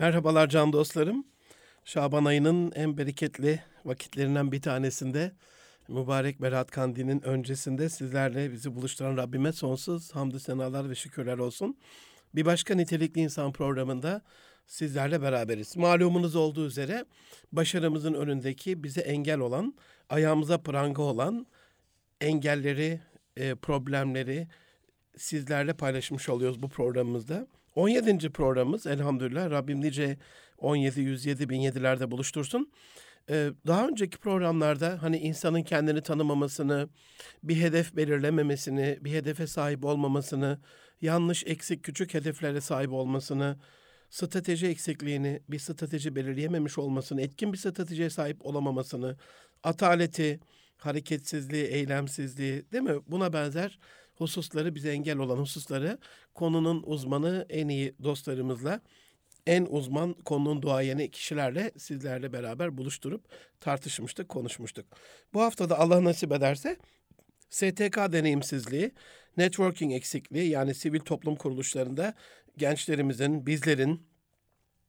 Merhabalar can dostlarım. Şaban ayının en bereketli vakitlerinden bir tanesinde mübarek Berat Kandil'in öncesinde sizlerle bizi buluşturan Rabbime sonsuz hamdü senalar ve şükürler olsun. Bir başka nitelikli insan programında sizlerle beraberiz. Malumunuz olduğu üzere başarımızın önündeki bize engel olan, ayağımıza pranga olan engelleri, e, problemleri sizlerle paylaşmış oluyoruz bu programımızda. 17. programımız elhamdülillah Rabbim nice 17, 107, 1007'lerde buluştursun. Ee, daha önceki programlarda hani insanın kendini tanımamasını, bir hedef belirlememesini, bir hedefe sahip olmamasını, yanlış, eksik, küçük hedeflere sahip olmasını, strateji eksikliğini, bir strateji belirleyememiş olmasını, etkin bir stratejiye sahip olamamasını, ataleti, hareketsizliği, eylemsizliği değil mi? Buna benzer hususları bize engel olan hususları konunun uzmanı en iyi dostlarımızla en uzman konunun duayeni kişilerle sizlerle beraber buluşturup tartışmıştık, konuşmuştuk. Bu hafta da Allah nasip ederse STK deneyimsizliği, networking eksikliği yani sivil toplum kuruluşlarında gençlerimizin, bizlerin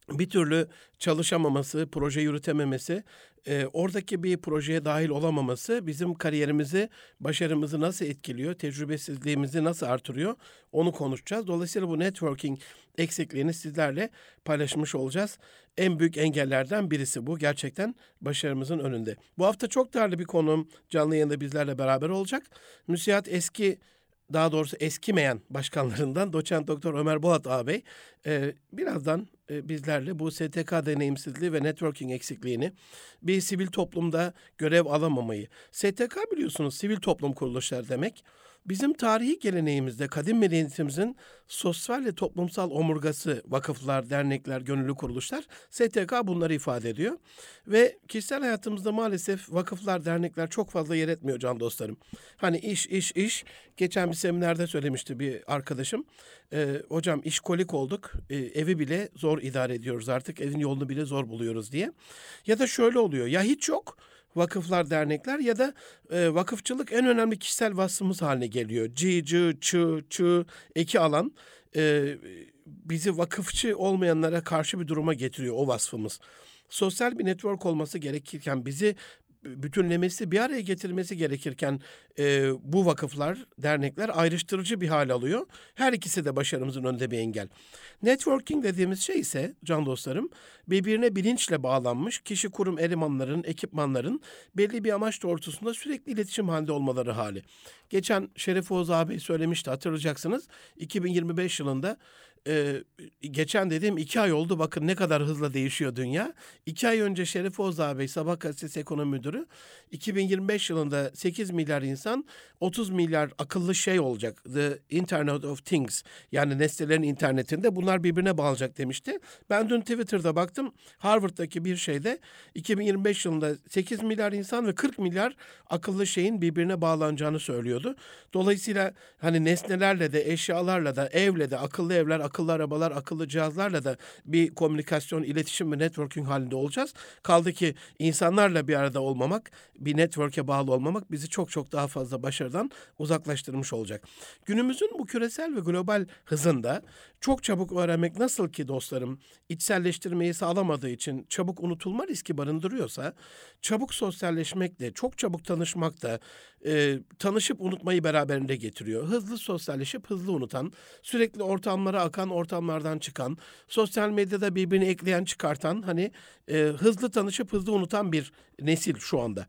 bir türlü çalışamaması, proje yürütememesi, e, oradaki bir projeye dahil olamaması bizim kariyerimizi, başarımızı nasıl etkiliyor, tecrübesizliğimizi nasıl artırıyor onu konuşacağız. Dolayısıyla bu networking eksikliğini sizlerle paylaşmış olacağız. En büyük engellerden birisi bu. Gerçekten başarımızın önünde. Bu hafta çok değerli bir konum canlı yayında bizlerle beraber olacak. Müsiat eski daha doğrusu eskimeyen başkanlarından doçent doktor Ömer Bolat ağabey e, birazdan e, bizlerle bu STK deneyimsizliği ve networking eksikliğini bir sivil toplumda görev alamamayı. STK biliyorsunuz sivil toplum kuruluşları demek. Bizim tarihi geleneğimizde kadim medeniyetimizin sosyal ve toplumsal omurgası vakıflar, dernekler, gönüllü kuruluşlar STK bunları ifade ediyor. Ve kişisel hayatımızda maalesef vakıflar, dernekler çok fazla yer etmiyor can dostlarım. Hani iş, iş, iş. Geçen bir seminerde söylemişti bir arkadaşım. Ee, hocam işkolik olduk, ee, evi bile zor idare ediyoruz artık, evin yolunu bile zor buluyoruz diye. Ya da şöyle oluyor, ya hiç yok vakıflar, dernekler ya da e, vakıfçılık en önemli kişisel vasfımız haline geliyor. C, C, Ç, Ç, eki alan e, bizi vakıfçı olmayanlara karşı bir duruma getiriyor o vasfımız. Sosyal bir network olması gerekirken bizi bütünlemesi, bir araya getirmesi gerekirken e, bu vakıflar, dernekler ayrıştırıcı bir hal alıyor. Her ikisi de başarımızın önünde bir engel. Networking dediğimiz şey ise can dostlarım birbirine bilinçle bağlanmış kişi kurum elemanların, ekipmanların belli bir amaç doğrultusunda sürekli iletişim halinde olmaları hali. Geçen Şerif Oğuz abi söylemişti hatırlayacaksınız. 2025 yılında e, geçen dediğim iki ay oldu. Bakın ne kadar hızla değişiyor dünya. İki ay önce Şerif Oğuz ağabey Sabah Gazetesi Ekonomi Müdürü 2025 yılında 8 milyar insan 30 milyar akıllı şey olacak. The Internet of Things yani nesnelerin internetinde bunlar birbirine bağlayacak demişti. Ben dün Twitter'da baktım Harvard'daki bir şeyde 2025 yılında 8 milyar insan ve 40 milyar akıllı şeyin birbirine bağlanacağını söylüyordu. Dolayısıyla hani nesnelerle de eşyalarla da evle de akıllı evler akıllı arabalar, akıllı cihazlarla da bir komünikasyon, iletişim ve networking halinde olacağız. Kaldı ki insanlarla bir arada olmamak, bir network'e bağlı olmamak bizi çok çok daha fazla başarıdan uzaklaştırmış olacak. Günümüzün bu küresel ve global hızında çok çabuk öğrenmek nasıl ki dostlarım içselleştirmeyi sağlamadığı için çabuk unutulma riski barındırıyorsa çabuk sosyalleşmek de çok çabuk tanışmak da e, tanışıp unutmayı beraberinde getiriyor. Hızlı sosyalleşip hızlı unutan, sürekli ortamlara akan ortamlardan çıkan, sosyal medyada birbirini ekleyen çıkartan hani e, hızlı tanışıp hızlı unutan bir nesil şu anda.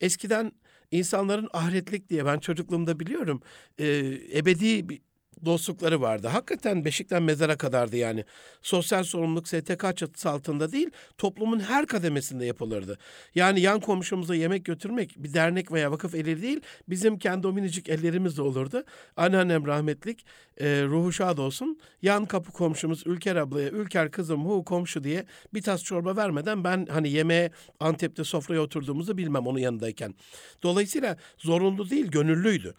Eskiden insanların ahiretlik diye ben çocukluğumda biliyorum e, ebedi bir dostlukları vardı. Hakikaten beşikten mezara kadardı yani. Sosyal sorumluluk STK çatısı altında değil, toplumun her kademesinde yapılırdı. Yani yan komşumuza yemek götürmek bir dernek veya vakıf eli değil, bizim kendi o minicik ellerimizle olurdu. Anneannem rahmetlik, e, ruhu şad olsun. Yan kapı komşumuz Ülker ablaya, Ülker kızım hu komşu diye bir tas çorba vermeden ben hani yemeğe Antep'te sofraya oturduğumuzu bilmem onun yanındayken. Dolayısıyla zorunlu değil, gönüllüydü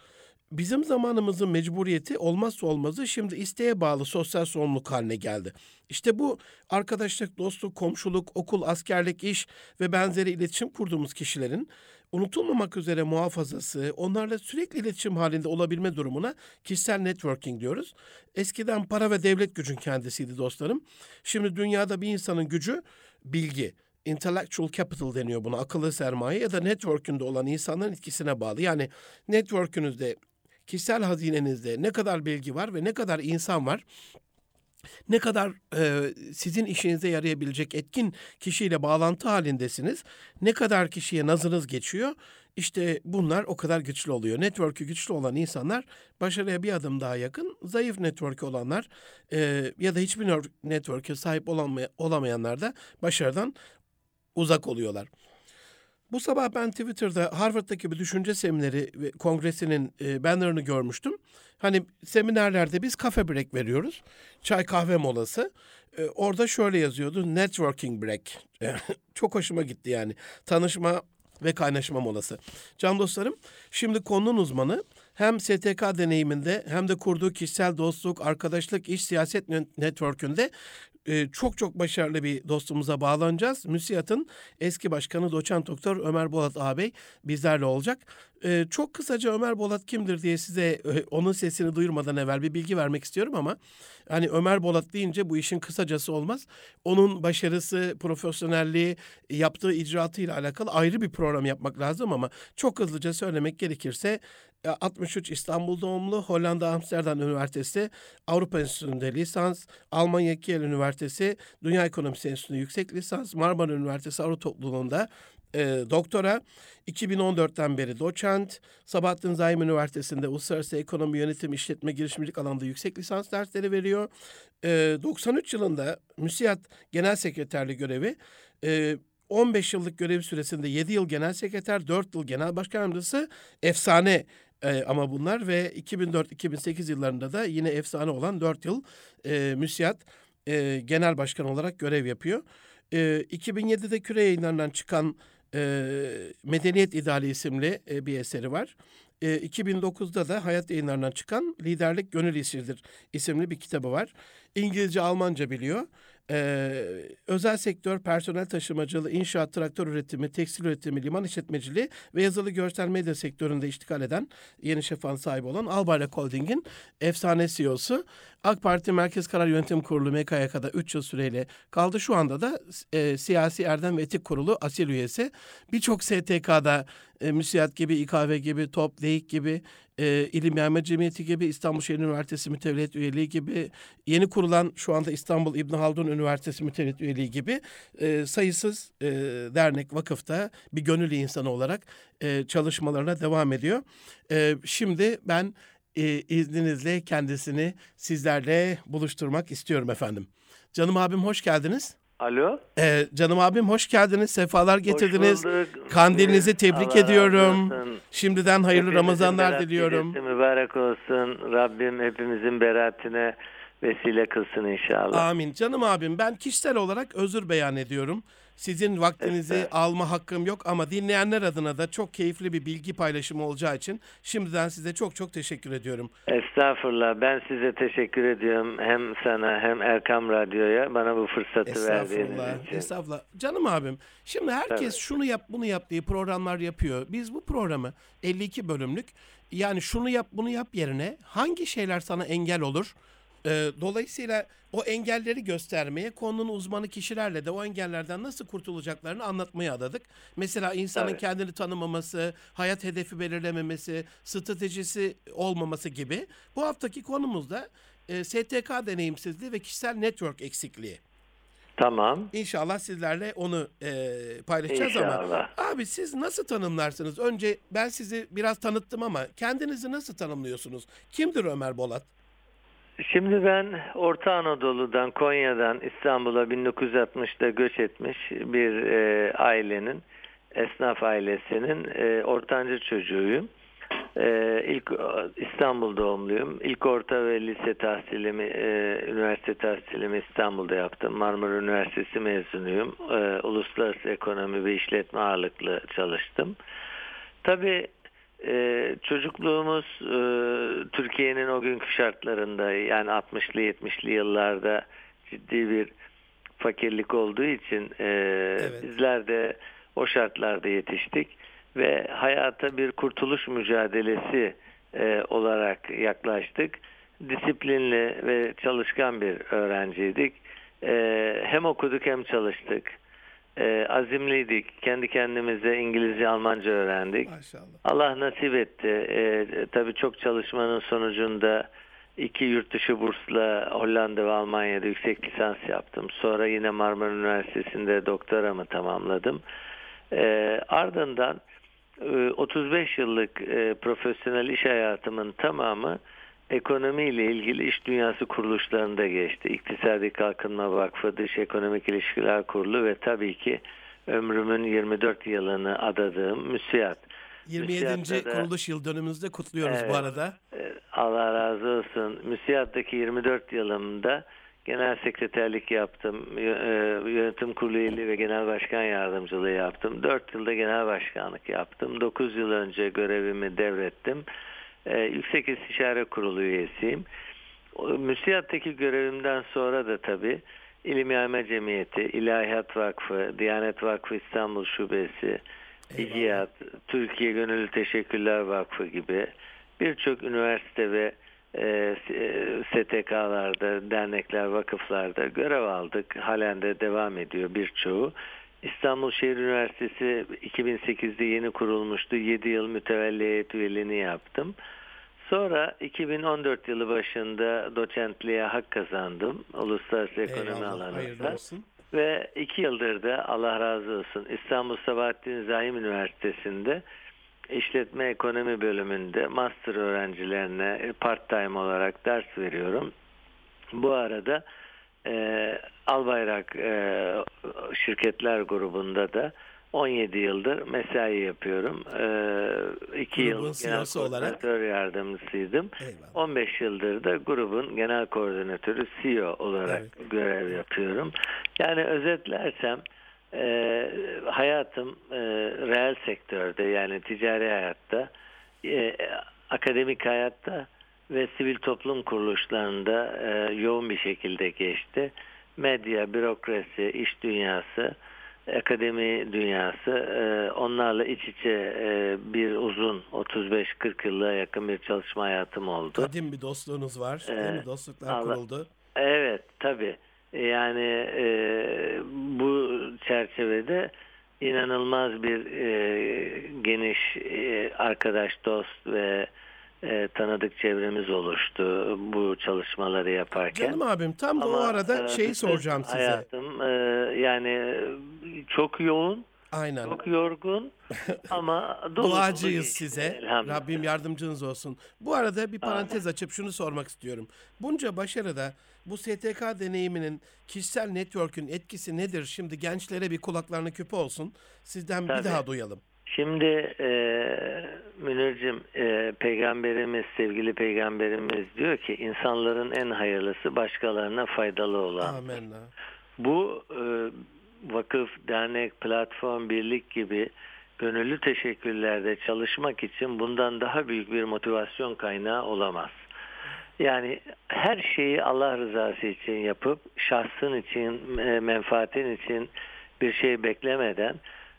bizim zamanımızın mecburiyeti olmazsa olmazı şimdi isteğe bağlı sosyal sorumluluk haline geldi. İşte bu arkadaşlık, dostluk, komşuluk, okul, askerlik, iş ve benzeri iletişim kurduğumuz kişilerin unutulmamak üzere muhafazası, onlarla sürekli iletişim halinde olabilme durumuna kişisel networking diyoruz. Eskiden para ve devlet gücün kendisiydi dostlarım. Şimdi dünyada bir insanın gücü bilgi, intellectual capital deniyor buna, akıllı sermaye ya da network'ünde olan insanların etkisine bağlı. Yani network'ünüzde, kişisel hazinenizde ne kadar bilgi var ve ne kadar insan var ne kadar e, sizin işinize yarayabilecek etkin kişiyle bağlantı halindesiniz, ne kadar kişiye nazınız geçiyor, işte bunlar o kadar güçlü oluyor. Network'ü güçlü olan insanlar başarıya bir adım daha yakın, zayıf network olanlar e, ya da hiçbir network'e sahip olamay- olamayanlar da başarıdan uzak oluyorlar. Bu sabah ben Twitter'da Harvard'daki bir düşünce semineri kongresinin e, bannerını görmüştüm. Hani seminerlerde biz kafe break veriyoruz. Çay kahve molası. E, orada şöyle yazıyordu. Networking break. E, çok hoşuma gitti yani. Tanışma ve kaynaşma molası. Can dostlarım, şimdi konunun uzmanı hem STK deneyiminde hem de kurduğu kişisel dostluk, arkadaşlık, iş siyaset network'ünde e, çok çok başarılı bir dostumuza bağlanacağız. MÜSİAD'ın eski başkanı doçent doktor Ömer Bolat ağabey bizlerle olacak. E, çok kısaca Ömer Bolat kimdir diye size e, onun sesini duyurmadan evvel bir bilgi vermek istiyorum ama hani Ömer Bolat deyince bu işin kısacası olmaz. Onun başarısı, profesyonelliği, yaptığı icraatıyla alakalı ayrı bir program yapmak lazım ama çok hızlıca söylemek gerekirse 63 İstanbul doğumlu, Hollanda Amsterdam Üniversitesi Avrupa Enstitüsü'nde lisans, Almanya Kiel Üniversitesi Dünya Ekonomisi Enstitüsü'nde yüksek lisans, Marmara Üniversitesi Avrupa Topluluğu'nda e, doktora, 2014'ten beri doçent, Sabahattin Zaim Üniversitesi'nde Uluslararası Ekonomi Yönetim İşletme Girişimcilik alanında yüksek lisans dersleri veriyor. E, 93 yılında MÜSİAD Genel Sekreterliği görevi, e, 15 yıllık görev süresinde 7 yıl genel sekreter, 4 yıl genel başkan yardımcısı efsane e, ama bunlar ve 2004-2008 yıllarında da yine efsane olan 4 yıl e, müsiyat e, genel başkan olarak görev yapıyor. E, 2007'de küre yayınlarından çıkan e, Medeniyet İdeali isimli e, bir eseri var. E, 2009'da da Hayat yayınlarından çıkan Liderlik Gönül İşidir isimli bir kitabı var. İngilizce, Almanca biliyor. Ee, özel sektör, personel taşımacılığı, inşaat, traktör üretimi, tekstil üretimi, liman işletmeciliği ve yazılı görsel medya sektöründe iştikal eden Yeni Şafak'ın sahibi olan Albayrak Holding'in efsane CEO'su. AK Parti Merkez Karar Yönetim Kurulu MKYK'da 3 yıl süreyle kaldı. Şu anda da e, Siyasi Erdem ve Etik Kurulu asil üyesi. Birçok STK'da e, MÜSİAD gibi, İKV gibi, TOP, DEİK gibi, e, İlim Yayma Cemiyeti gibi, İstanbul Şehir Üniversitesi Mütevlet Üyeliği gibi, yeni kurulan şu anda İstanbul İbn Haldun Üniversitesi Mütevlet Üyeliği gibi e, sayısız e, dernek, vakıfta bir gönüllü insanı olarak e, çalışmalarına devam ediyor. E, şimdi ben e, izninizle kendisini sizlerle buluşturmak istiyorum efendim. Canım abim hoş geldiniz. Alo. Ee, canım abim hoş geldiniz. Sefalar getirdiniz. Kandilinizi tebrik Allah ediyorum. olsun. Şimdiden hayırlı Hepimizin Ramazanlar diliyorum. mübarek olsun. Rabbim hepimizin beratine vesile kılsın inşallah. Amin. Canım abim ben kişisel olarak özür beyan ediyorum. Sizin vaktinizi alma hakkım yok ama dinleyenler adına da çok keyifli bir bilgi paylaşımı olacağı için şimdiden size çok çok teşekkür ediyorum. Estağfurullah. Ben size teşekkür ediyorum. Hem sana hem Erkam Radyo'ya bana bu fırsatı verdiğiniz için. Estağfurullah. Canım abim. Şimdi herkes Evet. şunu yap bunu yap diye programlar yapıyor. Biz bu programı 52 bölümlük yani şunu yap bunu yap yerine hangi şeyler sana engel olur? Ee, dolayısıyla o engelleri göstermeye konunun uzmanı kişilerle de o engellerden nasıl kurtulacaklarını anlatmaya adadık. Mesela insanın Evet. kendini tanımaması, hayat hedefi belirlememesi, stratejisi olmaması gibi. Bu haftaki konumuz da e, STK deneyimsizliği ve kişisel network eksikliği. Tamam. İnşallah sizlerle onu e, paylaşacağız ama İnşallah. abi siz nasıl tanımlarsınız? Önce ben sizi biraz tanıttım ama kendinizi nasıl tanımlıyorsunuz? Kimdir Ömer Bolat? Şimdi ben Orta Anadolu'dan, Konya'dan İstanbul'a 1960'da göç etmiş bir e, ailenin, esnaf ailesinin e, ortanca çocuğuyum. E, ilk İstanbul doğumluyum. İlk orta ve lise tahsilimi, e, üniversite tahsilimi İstanbul'da yaptım. Marmara Üniversitesi mezunuyum. E, uluslararası ekonomi ve işletme ağırlıklı çalıştım. Tabii e, çocukluğumuz e, Türkiye'nin o günkü şartlarında yani 60'lı 70'li yıllarda ciddi bir fakirlik olduğu için e, Evet. bizler de o şartlarda yetiştik ve hayata bir kurtuluş mücadelesi e, olarak yaklaştık. Disiplinli ve çalışkan bir öğrenciydik. E, hem okuduk hem çalıştık. E, azimliydik. Kendi kendimize İngilizce, Almanca öğrendik. Maşallah. Allah nasip etti. E, tabii çok çalışmanın sonucunda iki yurt dışı bursla Hollanda ve Almanya'da yüksek lisans yaptım. Sonra yine Marmara Üniversitesi'nde doktoramı tamamladım. E, ardından e, 35 yıllık e, profesyonel iş hayatımın tamamı ekonomiyle ilgili iş dünyası kuruluşlarında geçti. İktisadi Kalkınma Vakfı, Dış Ekonomik İlişkiler Kurulu ve tabii ki ömrümün 24 yılını adadığım müsiyat. 27. Müsiyatta da- kuruluş yıl dönümümüzde kutluyoruz bu Evet. arada. Ee, Allah razı olsun. Müsiyat'taki 24 yılımda genel sekreterlik yaptım. E, Yönetim kurulu üyeliği ve genel başkan yardımcılığı yaptım. 4 yılda genel başkanlık yaptım. 9 yıl önce görevimi devrettim. Ee, Yüksek İstişare Kurulu üyesiyim. Müsiyat'taki görevimden sonra da tabii İlim Yayma Cemiyeti, İlahiyat Vakfı, Diyanet Vakfı İstanbul Şubesi. İGİAD, Türkiye Gönüllü Teşekkürler Vakfı gibi birçok üniversite ve e, s- e, STK'larda, dernekler, vakıflarda görev aldık. Halen de devam ediyor birçoğu. İstanbul Şehir Üniversitesi 2008'de yeni kurulmuştu. 7 yıl mütevelli heyet üyeliğini yaptım. Sonra 2014 yılı başında doçentliğe hak kazandım. Uluslararası ekonomi Eyvallah. Alanında. Ve iki yıldır da Allah razı olsun İstanbul Sabahattin Zaim Üniversitesi'nde işletme ekonomi bölümünde master öğrencilerine part time olarak ders veriyorum. Bu arada e, Albayrak e, şirketler grubunda da 17 yıldır mesai yapıyorum. E, iki Grubun yıl genel CEO'su olarak. koordinatör yardımcısıydım. Eyvallah. 15 yıldır da grubun genel koordinatörü CEO olarak Evet. görev yapıyorum. Yani özetlersem e, hayatım e, reel sektörde yani ticari hayatta, e, akademik hayatta ve sivil toplum kuruluşlarında e, yoğun bir şekilde geçti. Medya, bürokrasi, iş dünyası, akademi dünyası e, onlarla iç içe e, bir uzun 35-40 yıla yakın bir çalışma hayatım oldu. Kadim bir dostluğunuz var. değil mi? Dostluklar Allah- kuruldu. Evet tabi yani e, bu çerçevede inanılmaz bir e, geniş e, arkadaş dost ve e, tanıdık çevremiz oluştu bu çalışmaları yaparken. Canım abim tam da o Ama, arada e, şeyi soracağım size. Hayatım e, yani çok yoğun, Aynen. çok yorgun ama Duacıyız size. Rabbim yardımcınız olsun. Bu arada bir parantez açıp şunu sormak istiyorum. Bunca başarıda bu STK deneyiminin kişisel network'ün etkisi nedir? Şimdi gençlere bir kulaklarını küpe olsun. Sizden bir Tabii. daha duyalım. Şimdi e, Münir'cim e, peygamberimiz, sevgili peygamberimiz diyor ki insanların en hayırlısı başkalarına faydalı olan. Amenna. Bu e, vakıf, dernek, platform, birlik gibi gönüllü teşekkürlerde çalışmak için bundan daha büyük bir motivasyon kaynağı olamaz. Yani her şeyi Allah rızası için yapıp şahsın için, e, menfaatin için bir şey beklemeden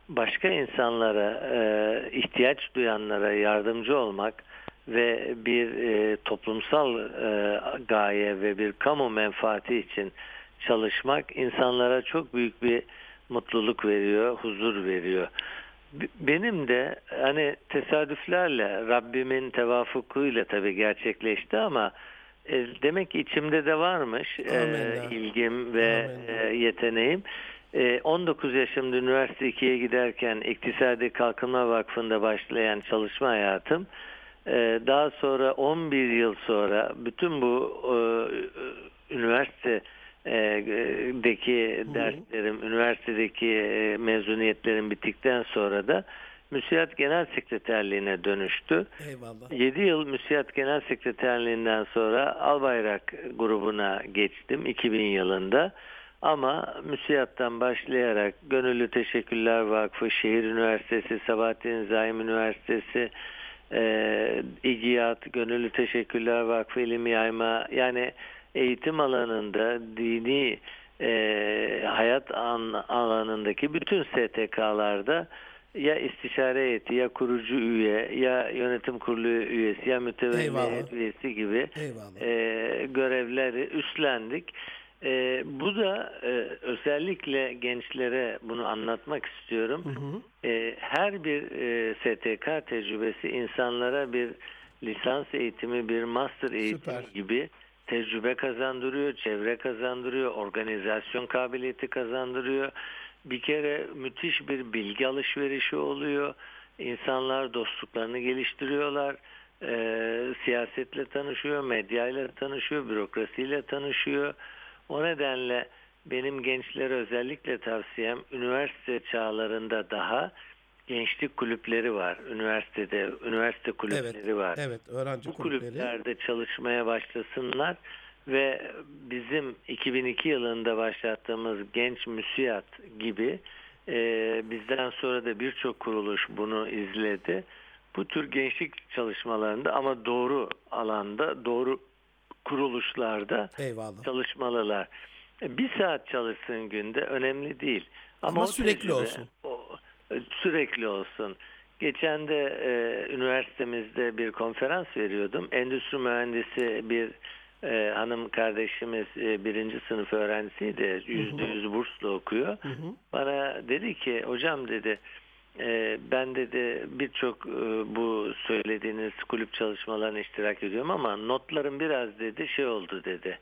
başka insanlara, e, ihtiyaç duyanlara yardımcı olmak ve bir e, toplumsal e, gaye ve bir kamu menfaati için çalışmak insanlara çok büyük bir mutluluk veriyor, huzur veriyor. Benim de hani tesadüflerle Rabbimin tevafukuyla tabii gerçekleşti ama e, demek ki içimde de varmış e, ilgim ve e, yeteneğim. E, 19 yaşımda üniversite 2'ye giderken İktisadi Kalkınma Vakfı'nda başlayan çalışma hayatım e, daha sonra 11 yıl sonra bütün bu e, üniversite e, deki derslerim, üniversitedeki mezuniyetlerim bittikten sonra da Müsiyat Genel Sekreterliğine dönüştü. Eyvallah. 7 yıl Müsiyat Genel Sekreterliğinden sonra Albayrak grubuna geçtim 2000 yılında. Ama Müsiyat'tan başlayarak Gönüllü Teşekkürler Vakfı, Şehir Üniversitesi, Sabahattin Zaim Üniversitesi, e, İGİAD, Gönüllü Teşekkürler Vakfı İlim Yayma yani eğitim alanında dini e, hayat an, alanındaki bütün STK'larda ya istişare heyeti ya kurucu üye ya yönetim kurulu üyesi ya mütevelli üyesi gibi Eyvallah. e, görevleri üstlendik. E, bu da e, özellikle gençlere bunu anlatmak istiyorum. Hı hı. E, her bir e, STK tecrübesi insanlara bir lisans eğitimi, bir master eğitimi Süper. gibi tecrübe kazandırıyor, çevre kazandırıyor, organizasyon kabiliyeti kazandırıyor. Bir kere müthiş bir bilgi alışverişi oluyor. İnsanlar dostluklarını geliştiriyorlar. E, siyasetle tanışıyor, medyayla tanışıyor, bürokrasiyle tanışıyor. O nedenle benim gençlere özellikle tavsiyem üniversite çağlarında daha gençlik kulüpleri var. Üniversitede üniversite kulüpleri Evet. var. Evet. Öğrenci Bu kulüpleri. kulüplerde çalışmaya başlasınlar ve bizim 2002 yılında başlattığımız Genç Müsiyat gibi e, bizden sonra da birçok kuruluş bunu izledi. Bu tür gençlik çalışmalarında ama doğru alanda, doğru kuruluşlarda Eyvallah. çalışmalılar. E, Bir saat çalışsın günde önemli değil. Ama, Ama sürekli tecrübe, olsun. o- e, sürekli olsun. Geçen de e, üniversitemizde bir konferans veriyordum. Endüstri mühendisi bir e, hanım kardeşimiz e, birinci sınıf öğrencisiydi. Yüzde yüz burslu okuyor. Hı hı. Bana dedi ki hocam dedi e, ben dedi birçok e, bu söylediğiniz kulüp çalışmalarına iştirak ediyorum ama notlarım biraz dedi şey oldu dedi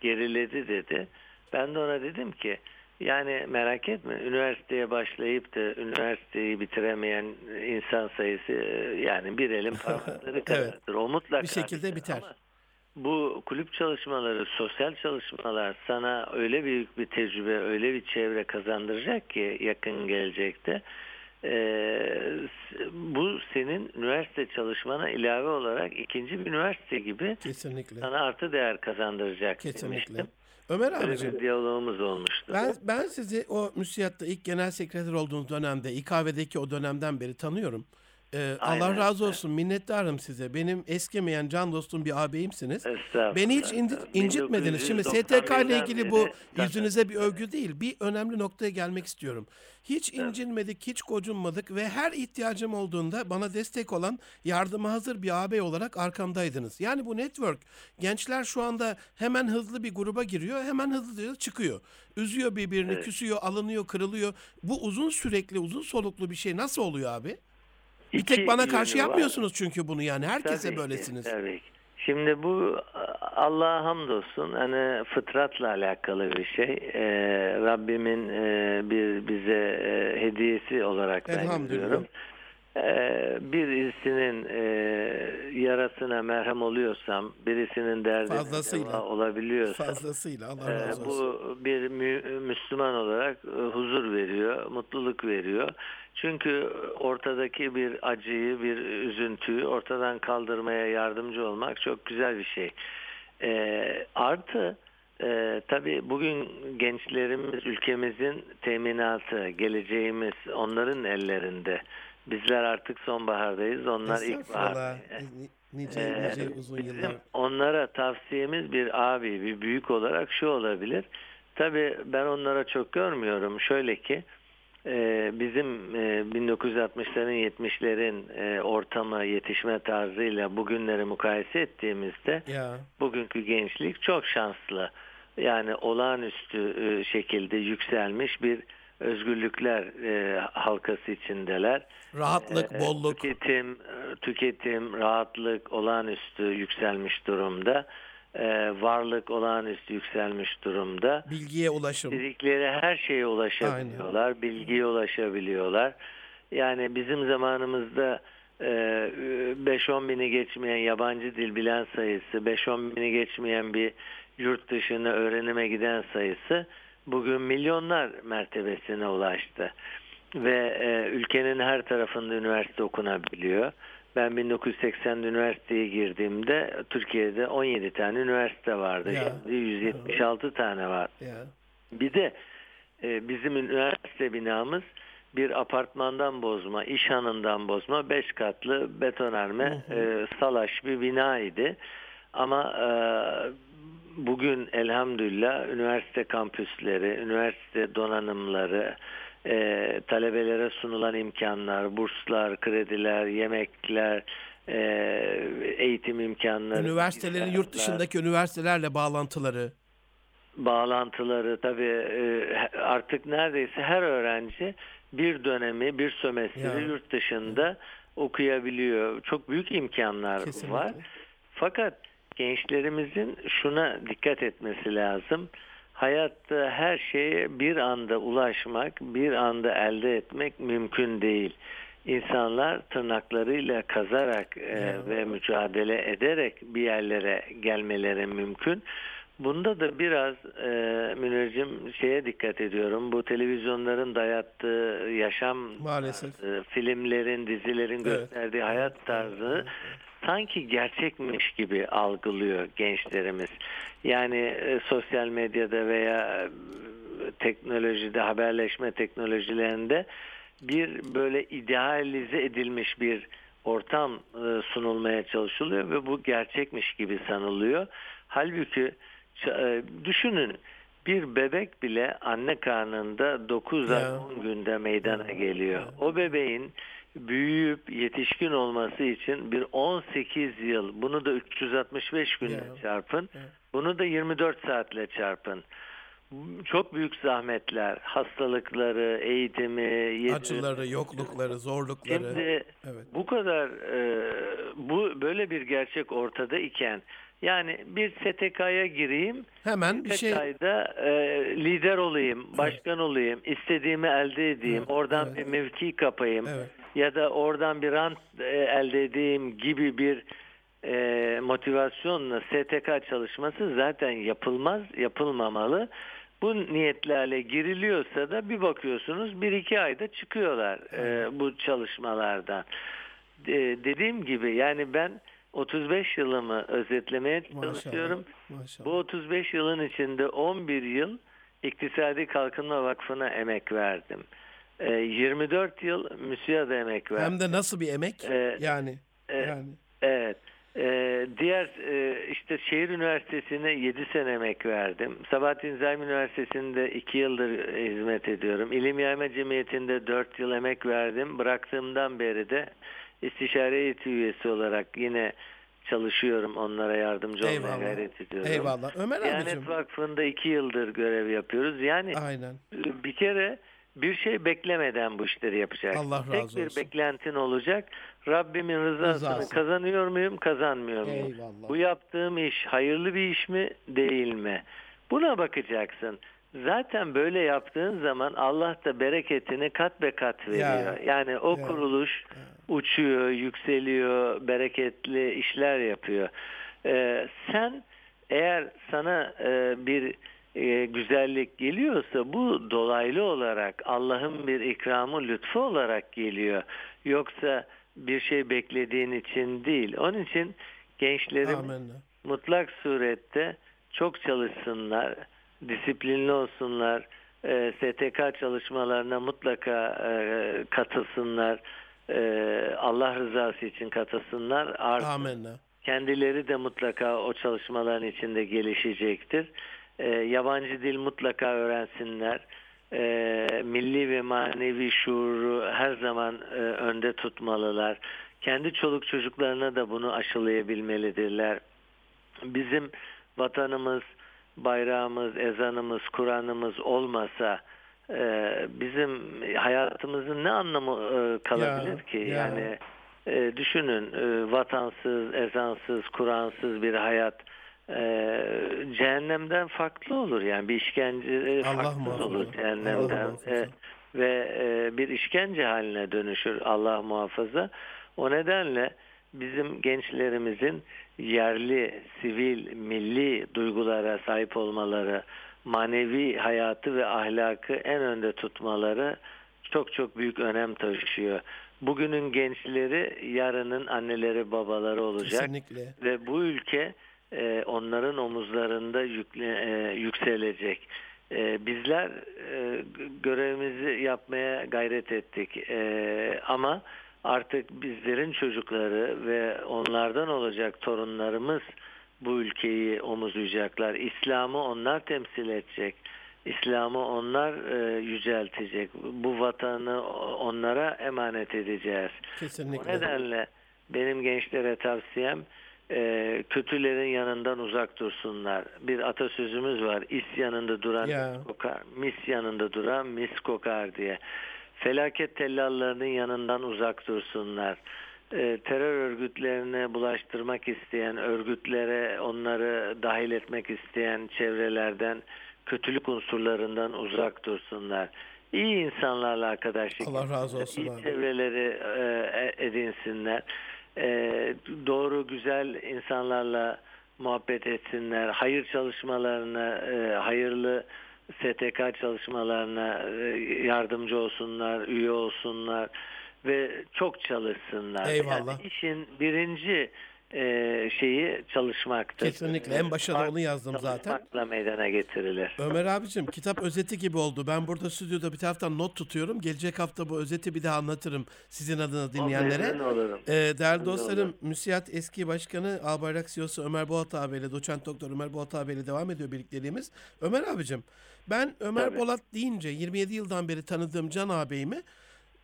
geriledi dedi. Ben de ona dedim ki yani merak etme üniversiteye başlayıp da üniversiteyi bitiremeyen insan sayısı e, yani bir elin parmakları kadardır. O mutlaka Bir şekilde biter. Ama bu kulüp çalışmaları, sosyal çalışmalar sana öyle büyük bir tecrübe, öyle bir çevre kazandıracak ki yakın gelecekte. Ee, bu senin üniversite çalışmana ilave olarak ikinci bir üniversite gibi Kesinlikle. sana artı değer kazandıracak Kesinlikle. demiştim. Ömer abicim bir diyalogumuz olmuştu. ben, ben sizi o müsiyatta ilk genel sekreter olduğunuz dönemde İKV'deki o dönemden beri tanıyorum. Ee, Allah razı olsun minnettarım size. Benim eskimeyen can dostum bir ağabeyimsiniz. Estağfurullah. Beni hiç indi- incitmediniz. Şimdi STK ile ilgili bu 1991'den yüzünüze bir övgü değil. Bir önemli noktaya gelmek istiyorum. Hiç incinmedik, hiç gocunmadık ve her ihtiyacım olduğunda bana destek olan, yardıma hazır bir ağabey olarak arkamdaydınız. Yani bu network, gençler şu anda hemen hızlı bir gruba giriyor, hemen hızlıca çıkıyor. Üzüyor birbirini, Evet. küsüyor, alınıyor, kırılıyor. Bu uzun sürekli, uzun soluklu bir şey nasıl oluyor abi? Bir İki tek bana karşı yönü var. yapmıyorsunuz çünkü bunu yani. Herkese Tabii ki, böylesiniz. tabii ki. Şimdi bu Allah'a hamdolsun hani fıtratla alakalı bir şey. Ee, Rabbimin e, bir bize e, hediyesi olarak ben Elhamdülillah. görüyorum. Ee, birisinin e, yarasına merhem oluyorsam, birisinin derdine Fazlasıyla. olabiliyorsam, Fazlasıyla Allah ee, razı olsun. bu bir mü- Müslüman olarak e, huzur veriyor, mutluluk veriyor. Çünkü ortadaki bir acıyı, bir üzüntüyü ortadan kaldırmaya yardımcı olmak çok güzel bir şey. Artı e, tabii bugün gençlerimiz ülkemizin teminatı, geleceğimiz onların ellerinde. Bizler artık sonbahardayız, onlar ilkbahar. Ni- Nice, Ee, nice uzun bizim yıllar. onlara tavsiyemiz bir abi, bir büyük olarak şu olabilir. Tabii ben onlara çok görmüyorum. Şöyle ki e, bizim e, 1960'ların 70'lerin e, ortamı yetişme tarzıyla bugünleri mukayese ettiğimizde Ya bugünkü gençlik çok şanslı. Yani olağanüstü e, şekilde yükselmiş bir özgürlükler e, halkası içindeler. rahatlık, Ee, bolluk. Tüketim, e, tüketim, rahatlık olağanüstü yükselmiş durumda. Ee, varlık olağanüstü yükselmiş durumda. bilgiye ulaşım. İstedikleri her şeye ulaşabiliyorlar, bilgiye ulaşabiliyorlar. Yani bizim zamanımızda e, 5-10 bini geçmeyen yabancı dil bilen sayısı, 5-10 bini geçmeyen bir yurt dışına öğrenime giden sayısı bugün milyonlar mertebesine ulaştı. Ve e, ülkenin her tarafında üniversite okunabiliyor. Ben 1980'de üniversiteye girdiğimde Türkiye'de 17 tane üniversite vardı. Ya. Şimdi 176 tane var. Bir de e, bizim üniversite binamız bir apartmandan bozma, iş hanından bozma, beş katlı betonarme e, salaş bir bina idi. Ama e, bugün elhamdülillah üniversite kampüsleri, üniversite donanımları, e, talebelere sunulan imkanlar, burslar, krediler, yemekler, e, eğitim imkanları, Üniversitelerin yurt dışındaki üniversitelerle bağlantıları. bağlantıları tabii e, artık neredeyse her öğrenci bir dönemi, bir sömestri Ya. yurt dışında okuyabiliyor. Çok büyük imkanlar Kesinlikle. var. Fakat gençlerimizin şuna dikkat etmesi lazım. Hayatta her şeye bir anda ulaşmak, bir anda elde etmek mümkün değil. İnsanlar tırnaklarıyla kazarak e, ve mücadele ederek bir yerlere gelmeleri mümkün. Bunda da biraz e, Münir'cim şeye dikkat ediyorum. Bu televizyonların dayattığı yaşam Maalesef. tarzı, filmlerin, dizilerin Evet. gösterdiği hayat tarzı sanki gerçekmiş gibi algılıyor gençlerimiz. Yani e, sosyal medyada veya e, teknolojide, haberleşme teknolojilerinde bir böyle idealize edilmiş bir ortam e, sunulmaya çalışılıyor ve bu gerçekmiş gibi sanılıyor. Halbuki e, düşünün bir bebek bile anne karnında 9 ay Ya. 10 günde meydana geliyor. O bebeğin büyüyüp yetişkin olması için bir 18 yıl bunu da 365 günle Ya. çarpın. Ya. Bunu da 24 saatle çarpın. Çok büyük zahmetler, hastalıkları, eğitimi, Acıları, yoklukları, zorlukları. Şimdi Evet. bu kadar e, bu böyle bir gerçek ortada iken yani bir STK'ya gireyim, Hemen bir birkaç şey e, lider olayım, başkan olayım, istediğimi elde edeyim, Evet, oradan evet. bir mevki kapayım Evet. Ya da oradan bir rant e, elde edeyim gibi bir e, motivasyonla STK çalışması zaten yapılmaz, yapılmamalı. Bu niyetlerle giriliyorsa da bir bakıyorsunuz bir iki ayda çıkıyorlar e, bu çalışmalardan. E, dediğim gibi yani ben 35 yılımı özetlemeye çalışıyorum. Maşallah. Maşallah. Bu 35 yılın içinde 11 yıl İktisadi Kalkınma Vakfı'na emek verdim. E, 24 yıl MÜSİAD'a emek verdim. Hem de nasıl bir emek? Ee, yani. e, yani. Evet. Ee, diğer e, işte şehir üniversitesine 7 sene emek verdim. Sabahattin Zaim Üniversitesi'nde 2 yıldır hizmet ediyorum. İlim Yayma Cemiyeti'nde 4 yıl emek verdim. Bıraktığımdan beri de istişare heyeti üyesi olarak yine çalışıyorum. Onlara yardımcı olmaya Eyvallah. gayret ediyorum. Eyvallah. Ömer abicim. Diyanet Vakfı'nda 2 yıldır görev yapıyoruz. Yani Aynen. bir kere bir şey beklemeden bu işleri yapacaksın. Allah Tek razı bir olsun. beklentin olacak. Rabbimin rızasını Rızası. kazanıyor muyum, kazanmıyor muyum? Eyvallah. Bu yaptığım iş hayırlı bir iş mi, değil mi? Buna bakacaksın. Zaten böyle yaptığın zaman Allah da bereketini kat be kat veriyor. yani o ya, kuruluş uçuyor, yükseliyor, bereketli işler yapıyor. Ee, sen eğer sana e, bir e, güzellik geliyorsa bu dolaylı olarak Allah'ın bir ikramı lütfu olarak geliyor. Yoksa bir şey beklediğin için değil. Onun için gençlerim Amenna. mutlak surette çok çalışsınlar, disiplinli olsunlar, e, STK çalışmalarına mutlaka e, katılsınlar, e, Allah rızası için katılsınlar. Artı Amenna. kendileri de mutlaka o çalışmaların içinde gelişecektir. E, yabancı dil mutlaka öğrensinler. E, milli ve manevi şuuru her zaman e, önde tutmalılar. Kendi çoluk çocuklarına da bunu aşılayabilmelidirler. Bizim vatanımız, bayrağımız, ezanımız, Kur'an'ımız olmasa e, bizim hayatımızın ne anlamı e, kalabilir Ya, ki? ya. Yani e, düşünün e, vatansız, ezansız, Kur'ansız bir hayat e, cehennemden farklı olur. Yani bir işkence e, Allah farklı muhafaza. olur cehennemden. E, ve e, bir işkence haline dönüşür Allah muhafaza. O nedenle bizim gençlerimizin yerli, sivil, milli duygulara sahip olmaları, manevi hayatı ve ahlakı en önde tutmaları çok çok büyük önem taşıyor. Bugünün gençleri yarının anneleri babaları olacak Kesinlikle. ve bu ülke e, onların omuzlarında yükle, e, yükselecek. E, bizler e, görevimizi yapmaya gayret ettik. E, ama artık bizlerin çocukları ve onlardan olacak torunlarımız bu ülkeyi omuzlayacaklar. İslam'ı onlar temsil edecek. İslam'ı onlar e, yüceltecek. Bu vatanı onlara emanet edeceğiz. O Kesinlikle. nedenle benim gençlere tavsiyem e, kötülerin yanından uzak dursunlar. Bir atasözümüz var. İs yanında duran Ya. mis kokar, mis yanında duran mis kokar diye. Felaket tellallarının yanından uzak dursunlar. E, terör örgütlerine bulaştırmak isteyen, örgütlere onları dahil etmek isteyen çevrelerden, kötülük unsurlarından uzak dursunlar. İyi insanlarla arkadaşlık Allah razı olsun iyi abi. çevreleri e, edinsinler. E, doğru güzel insanlarla muhabbet etsinler. Hayır çalışmalarına, e, hayırlı STK çalışmalarına e, yardımcı olsunlar, üye olsunlar ve çok çalışsınlar. Eyvallah. Yani işin birinci e, şeyi çalışmaktır. Kesinlikle. En başta da onu yazdım zaten. Çalışmakla meydana getirilir. Ömer abicim kitap özeti gibi oldu. Ben burada stüdyoda bir taraftan not tutuyorum. Gelecek hafta bu özeti bir daha anlatırım sizin adına dinleyenlere. Olurum. Ee, değerli Memnun dostlarım, olurum. müsiyat eski başkanı Albayrak CEO'su Ömer Bolat abiyle, doçent doktor Ömer Bolat abiyle devam ediyor birlikteliğimiz. Ömer abicim, ben Ömer Tabii. Bolat deyince 27 yıldan beri tanıdığım Can ağabeyimi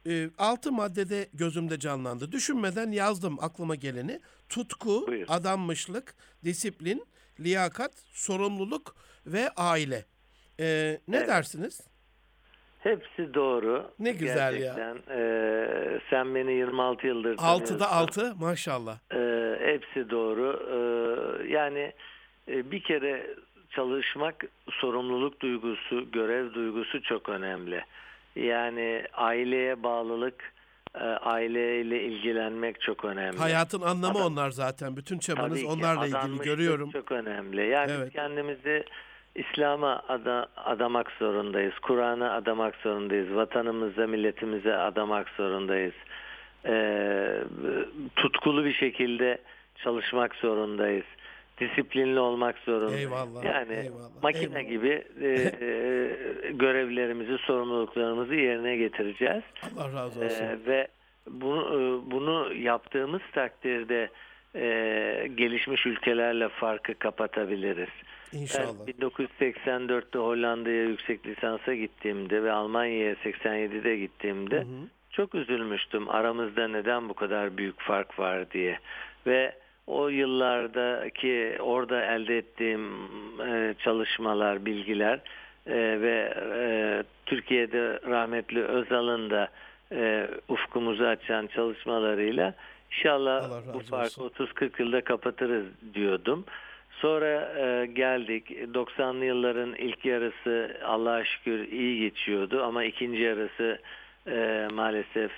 e, altı maddede gözümde canlandı. Düşünmeden yazdım aklıma geleni. Tutku, Buyur. adanmışlık, disiplin, liyakat, sorumluluk ve aile. Ee, ne Evet. dersiniz? Hepsi doğru. Ne güzel ya. Gerçekten. Ee, sen beni 26 yıldır tanıyorsun. altı maşallah. Ee, hepsi doğru. Ee, yani e, bir kere çalışmak, sorumluluk duygusu, görev duygusu çok önemli. Yani aileye bağlılık, e, aileyle ilgilenmek çok önemli. Hayatın anlamı Adam- onlar zaten. Bütün çabanız ki onlarla ilgili görüyorum. Çok önemli. Yani Evet. kendimizi İslam'a ada, adamak zorundayız. Kur'an'a adamak zorundayız. Vatanımıza, milletimize adamak zorundayız. Ee, tutkulu bir şekilde çalışmak zorundayız. Disiplinli olmak zorundayız. Eyvallah, Yani eyvallah, makine eyvallah. gibi e, e, görevlerimizi, sorumluluklarımızı yerine getireceğiz. Allah razı olsun. Ee, ve bunu, e, bunu yaptığımız takdirde e, gelişmiş ülkelerle farkı kapatabiliriz. İnşallah. Ben 1984'te Hollanda'ya yüksek lisansa gittiğimde ve Almanya'ya 87'de gittiğimde Hı hı. çok üzülmüştüm. Aramızda neden bu kadar büyük fark var diye. Ve o yıllardaki orada elde ettiğim e, çalışmalar, bilgiler e, ve e, Türkiye'de rahmetli Özal'ın da e, ufkumuzu açan çalışmalarıyla inşallah bu farkı olsun. 30-40 yılda kapatırız diyordum. Sonra e, geldik. 90'lı yılların ilk yarısı Allah'a şükür iyi geçiyordu ama ikinci yarısı e, maalesef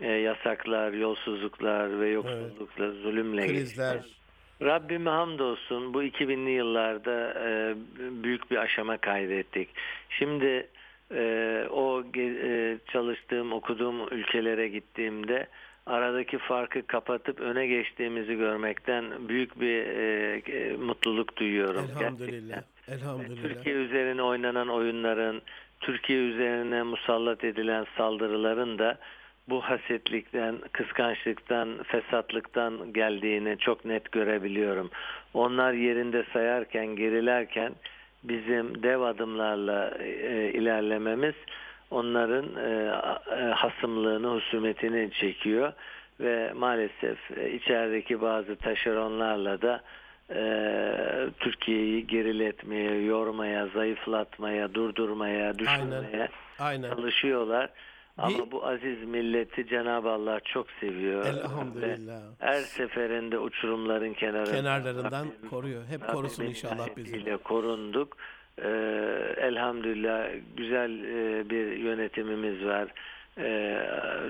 e, yasaklar, yolsuzluklar ve yoksullukla, zulümle Krizler. geçti. Rabbime hamdolsun bu 2000'li yıllarda e, büyük bir aşama kaydettik. Şimdi e, o e, çalıştığım, okuduğum ülkelere gittiğimde aradaki farkı kapatıp öne geçtiğimizi görmekten büyük bir e, e, mutluluk duyuyorum. Elhamdülillah. gerçekten. Elhamdülillah. Türkiye üzerine oynanan oyunların, Türkiye üzerine musallat edilen saldırıların da bu hasetlikten, kıskançlıktan, fesatlıktan geldiğini çok net görebiliyorum. Onlar yerinde sayarken, gerilerken bizim dev adımlarla e, ilerlememiz onların e, e, hasımlığını, husumetini çekiyor ve maalesef e, içerideki bazı taşeronlarla da e, Türkiye'yi geriletmeye, yormaya, zayıflatmaya, durdurmaya, düşürmeye Aynen. çalışıyorlar. Ama Bir- bu aziz milleti Cenab-ı Allah çok seviyor. Ve Elhamdülillah. her seferinde uçurumların kenarında, Kenarlarından Rabbim- koruyor. Hep Rabbimin korusun inşallah bizi. korunduk. Ee, elhamdülillah güzel e, bir yönetimimiz var. Ee,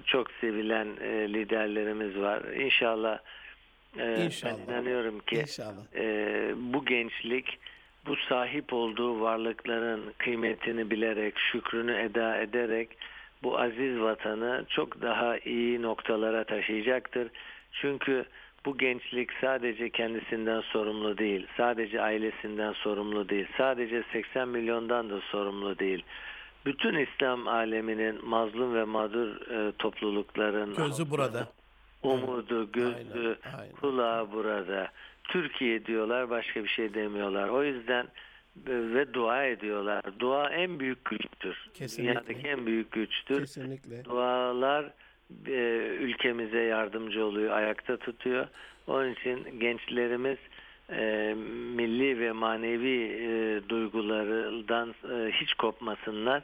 çok sevilen e, liderlerimiz var. İnşallah, e, İnşallah. ben inanıyorum ki İnşallah. e, bu gençlik bu sahip olduğu varlıkların kıymetini bilerek, şükrünü eda ederek bu aziz vatanı çok daha iyi noktalara taşıyacaktır. Çünkü bu gençlik sadece kendisinden sorumlu değil, sadece ailesinden sorumlu değil, sadece 80 milyondan da sorumlu değil. Bütün İslam aleminin mazlum ve mağdur e, toplulukların Gözü burada. umudu, gözü, Aynen, aynen. kulağı burada. Türkiye diyorlar, başka bir şey demiyorlar. O yüzden ve dua ediyorlar. Dua en büyük güçtür. Kesinlikle. Dünyadaki en büyük güçtür. Kesinlikle. Dualar e, ülkemize yardımcı oluyor, ayakta tutuyor. Onun için gençlerimiz e, milli ve manevi e, duygulardan e, hiç kopmasınlar.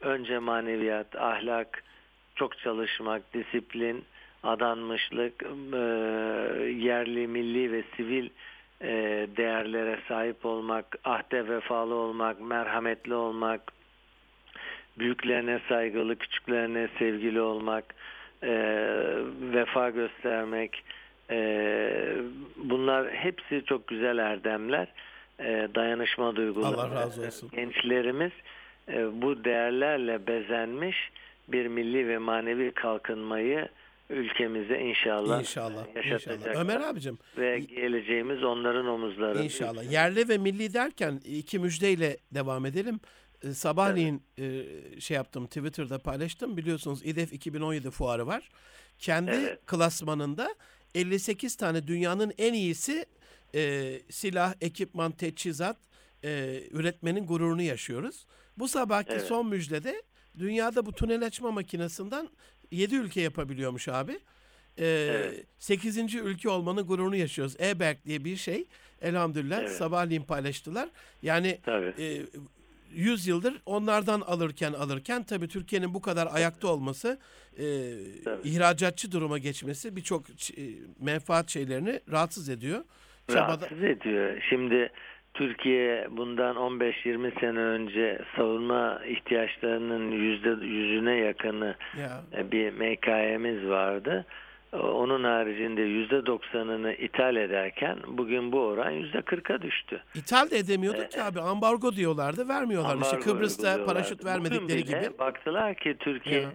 Önce maneviyat, ahlak, çok çalışmak, disiplin, adanmışlık, e, yerli, milli ve sivil e, değerlere sahip olmak, ahde vefalı olmak, merhametli olmak, büyüklerine saygılı, küçüklerine sevgili olmak, e, vefa göstermek, e, bunlar hepsi çok güzel erdemler, e, dayanışma duyguları. Allah razı olsun. Gençlerimiz e, bu değerlerle bezenmiş bir milli ve manevi kalkınmayı ülkemize inşallah, İnşallah. yaşatacaklar. İnşallah. Ömer abicim ve geleceğimiz onların omuzlarında. İnşallah. Yerli ve milli derken iki müjdeyle devam edelim. Ee, Sabahleyin e, şey yaptım Twitter'da paylaştım. Biliyorsunuz İDEF 2017 fuarı var. Kendi Evet. klasmanında 58 tane dünyanın en iyisi e, silah, ekipman, teçhizat e, üretmenin gururunu yaşıyoruz. Bu sabahki Evet. son müjdede dünyada bu tünel açma makinesinden 7 ülke yapabiliyormuş abi. Ee, Evet. 8. ülke olmanın gururunu yaşıyoruz. E-Berk diye bir şey. Elhamdülillah Evet. sabahleyin paylaştılar. Yani Tabii. e, 100 yıldır onlardan alırken alırken tabii Türkiye'nin bu kadar ayakta olması, e, Tabii. ihracatçı duruma geçmesi birçok e, menfaat şeylerini rahatsız ediyor. Çabada- rahatsız ediyor. Şimdi Türkiye bundan 15-20 sene önce savunma ihtiyaçlarının yüzde yüzüne yakını ya e, bir MKM'miz vardı. O- Onun haricinde yüzde doksanını ithal ederken bugün bu oran yüzde kırka düştü. ithal de edemiyorduk ki abi ambargo diyorlardı vermiyorlar. işte Kıbrıs'ta paraşüt vermedikleri Bugün gibi Baktılar ki Türkiye Ya.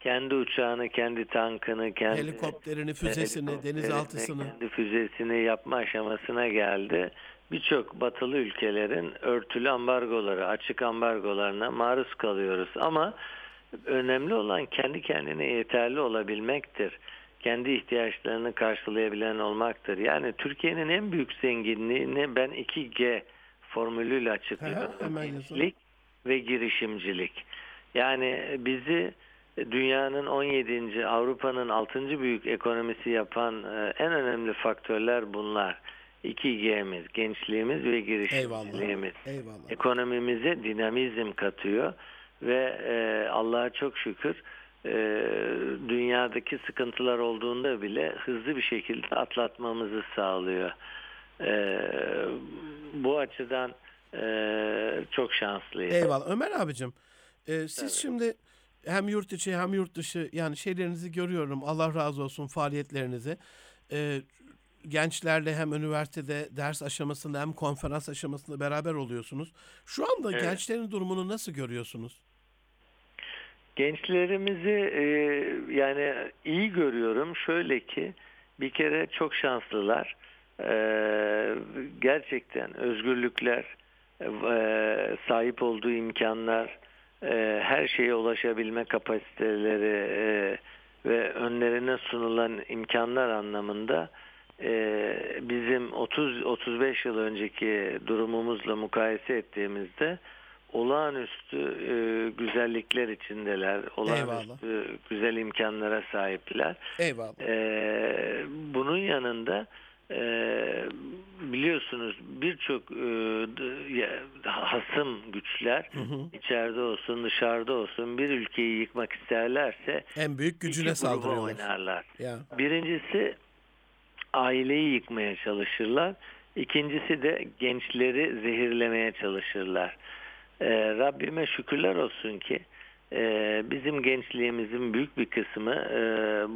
kendi uçağını, kendi tankını, kendi helikopterini, füzesini, helikopterini, denizaltısını kendi füzesini yapma aşamasına geldi. Birçok batılı ülkelerin örtülü ambargoları, açık ambargolarına maruz kalıyoruz. Ama önemli olan kendi kendine yeterli olabilmektir. Kendi ihtiyaçlarını karşılayabilen olmaktır. Yani Türkiye'nin en büyük zenginliğini ben 2G formülüyle açıklıyorum. Gençlik ve girişimcilik. Yani bizi dünyanın 17. Avrupa'nın 6. büyük ekonomisi yapan e, en önemli faktörler bunlar. 2G'miz, gençliğimiz ve girişimciliğimiz. eyvallah. Eyvallah. Ekonomimize dinamizm katıyor ve e, Allah'a çok şükür e, dünyadaki sıkıntılar olduğunda bile hızlı bir şekilde atlatmamızı sağlıyor. E, bu açıdan e, çok şanslıyız. Eyvallah. Ömer abicim e, siz şimdi hem yurt içi hem yurt dışı yani şeylerinizi görüyorum. Allah razı olsun faaliyetlerinizi. E, gençlerle hem üniversitede ders aşamasında hem konferans aşamasında beraber oluyorsunuz. Şu anda Evet. gençlerin durumunu nasıl görüyorsunuz? Gençlerimizi e, yani iyi görüyorum. Şöyle ki bir kere çok şanslılar. E, gerçekten özgürlükler, e, sahip olduğu imkanlar, e, her şeye ulaşabilme kapasiteleri e, ve önlerine sunulan imkanlar anlamında e, bizim 30-35 yıl önceki durumumuzla mukayese ettiğimizde olağanüstü e, güzellikler içindeler. Olağanüstü güzel imkanlara sahipler. Eyvallah. E, bunun yanında e, biliyorsunuz birçok e, hasım güçler Hı hı. içeride olsun dışarıda olsun bir ülkeyi yıkmak isterlerse En büyük gücüne saldırıyorlar. oynarlar. Ya. Birincisi aileyi yıkmaya çalışırlar. İkincisi de gençleri zehirlemeye çalışırlar. Ee, Rabbime şükürler olsun ki e, bizim gençliğimizin büyük bir kısmı e,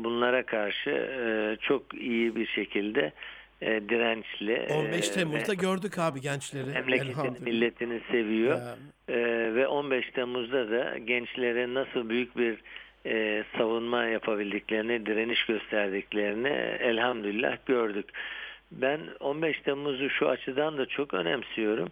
bunlara karşı e, çok iyi bir şekilde e, dirençli. 15 e, Temmuz'da ve gördük abi gençleri. memleketini, milletini seviyor. Ya. Ee, ve 15 Temmuz'da da gençlere nasıl büyük bir e, savunma yapabildiklerini, direniş gösterdiklerini elhamdülillah gördük. Ben 15 Temmuz'u şu açıdan da çok önemsiyorum.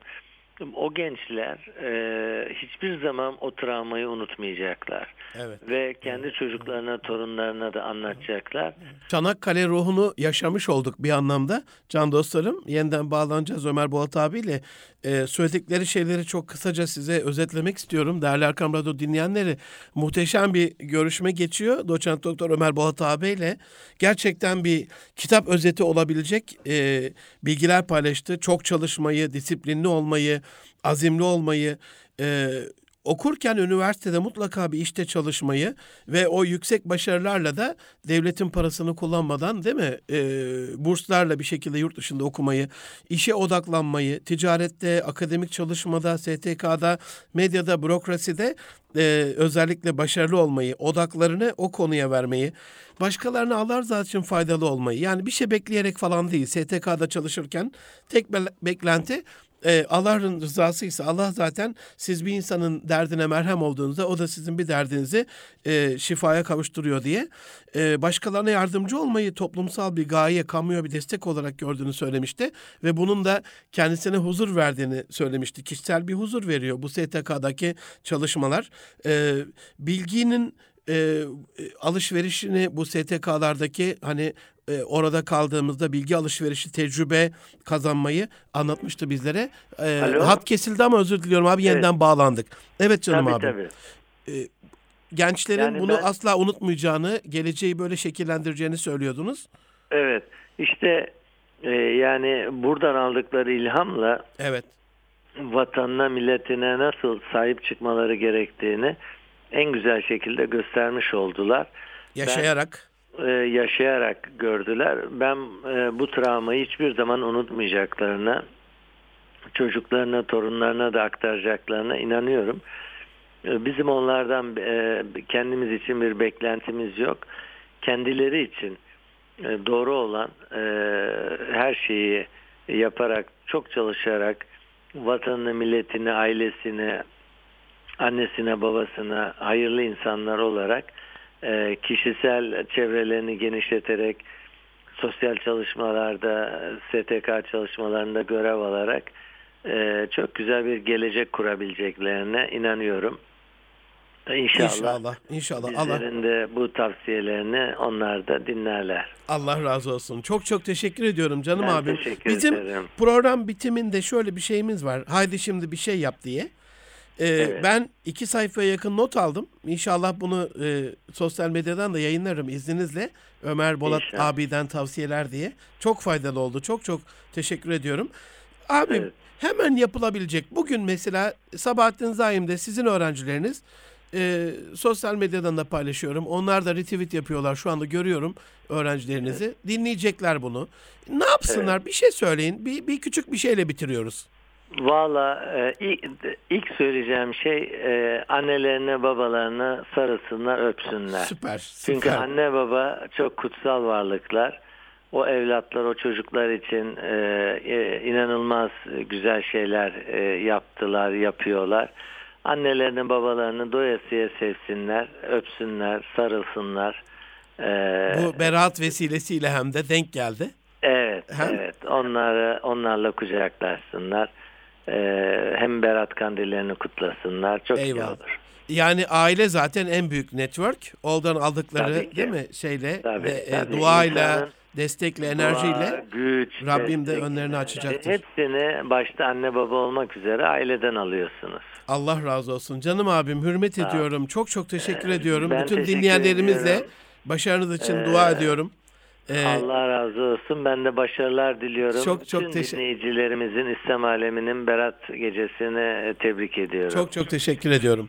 O gençler e, hiçbir zaman o travmayı unutmayacaklar. Evet. Ve kendi çocuklarına, torunlarına da anlatacaklar. Çanakkale ruhunu yaşamış olduk bir anlamda. Can dostlarım yeniden bağlanacağız Ömer Bolat abiyle. Ee, söyledikleri şeyleri çok kısaca size özetlemek istiyorum. Değerli Erkam Radyo dinleyenleri muhteşem bir görüşme geçiyor. Doçent Doktor Ömer Bolat abiyle. Gerçekten bir kitap özeti olabilecek e, bilgiler paylaştı. Çok çalışmayı, disiplinli olmayı, azimli olmayı, e, okurken üniversitede mutlaka bir işte çalışmayı ve o yüksek başarılarla da devletin parasını kullanmadan değil mi e, burslarla bir şekilde yurt dışında okumayı, işe odaklanmayı, ticarette, akademik çalışmada, STK'da, medyada, bürokraside e, özellikle başarılı olmayı, odaklarını o konuya vermeyi, başkalarına Allah rızası için faydalı olmayı. Yani bir şey bekleyerek falan değil. STK'da çalışırken tek be- beklenti e, Allah'ın rızası ise Allah zaten siz bir insanın derdine merhem olduğunuzda o da sizin bir derdinizi e, şifaya kavuşturuyor diye e, başkalarına yardımcı olmayı toplumsal bir gaye, kamuya bir destek olarak gördüğünü söylemişti ve bunun da kendisine huzur verdiğini söylemişti. Kişisel bir huzur veriyor bu STK'daki çalışmalar. E, bilginin e, alışverişini bu STK'lardaki hani e, orada kaldığımızda bilgi alışverişi, tecrübe kazanmayı anlatmıştı bizlere. E, Alo? hat kesildi ama özür diliyorum abi yeniden bağlandık. Evet canım tabii abi. tabii. Gençlerin Yani bunu ben- asla unutmayacağını, geleceği böyle şekillendireceğini söylüyordunuz. Evet. İşte e, yani buradan aldıkları ilhamla Evet. vatanına, milletine nasıl sahip çıkmaları gerektiğini en güzel şekilde göstermiş oldular. Yaşayarak. Ee, yaşayarak gördüler. Ben e, bu travmayı hiçbir zaman unutmayacaklarına, çocuklarına, torunlarına da aktaracaklarına inanıyorum. Ee, Bizim onlardan e, kendimiz için bir beklentimiz yok. Kendileri için e, doğru olan e, her şeyi yaparak, çok çalışarak vatanını, milletini, ailesini, annesine, babasına hayırlı insanlar olarak e, kişisel çevrelerini genişleterek sosyal çalışmalarda, STK çalışmalarında görev alarak e, çok güzel bir gelecek kurabileceklerine inanıyorum. İnşallah, İnşallah. İnşallah. Allah bizlerin de bu tavsiyelerini onlar da dinlerler. Allah razı olsun. Çok çok teşekkür ediyorum canım Ben abim. teşekkür Bizim ederim. program bitiminde şöyle bir şeyimiz var. Haydi şimdi bir şey yap diye. Ee, Evet. Ben iki sayfaya yakın not aldım. İnşallah bunu e, sosyal medyadan da yayınlarım izninizle. Ömer Bolat İnşallah. abiden tavsiyeler diye. Çok faydalı oldu. Çok çok teşekkür ediyorum. Abim Evet. hemen yapılabilecek. Bugün mesela Sabahattin Zaim'de sizin öğrencileriniz e, sosyal medyadan da paylaşıyorum. Onlar da retweet yapıyorlar. Şu anda görüyorum öğrencilerinizi. Dinleyecekler bunu. Ne yapsınlar? Bir şey söyleyin. Bir, bir küçük bir şeyle bitiriyoruz. Valla e, ilk, söyleyeceğim şey e, annelerine babalarına sarılsınlar öpsünler. Süper. Çünkü süper. anne baba çok kutsal varlıklar. O evlatlar, o çocuklar için e, inanılmaz güzel şeyler yaptılar, yapıyorlar. Annelerini, babalarını doyasıya sevsinler, öpsünler, sarılsınlar. Bu beraat vesilesiyle hem de denk geldi. evet, Hem- evet. Onları, onlarla kucaklaşsınlar. E, hem Berat Kandillerini kutlasınlar. Çok iyi Eyvallah. olur. Yani aile zaten en büyük network. Oradan aldıkları Tabii değil mi? Şeyle Tabii, ve e, tabii. duayla, İnsanın destekle, enerjiyle Dua, güç, Rabbim de destek, önlerini açacaktır. Hepsini başta anne baba olmak üzere aileden alıyorsunuz. Allah razı olsun. Canım abim hürmet ediyorum. Çok çok teşekkür Ee, ediyorum. Bütün teşekkür dinleyenlerimizle ediyorum. başarınız için Ee, dua ediyorum. Ee, Allah razı olsun. Ben de başarılar diliyorum. Çok, çok teşekkür- dinleyicilerimizin İslam aleminin Berat gecesini e, tebrik ediyorum. çok çok teşekkür ediyorum.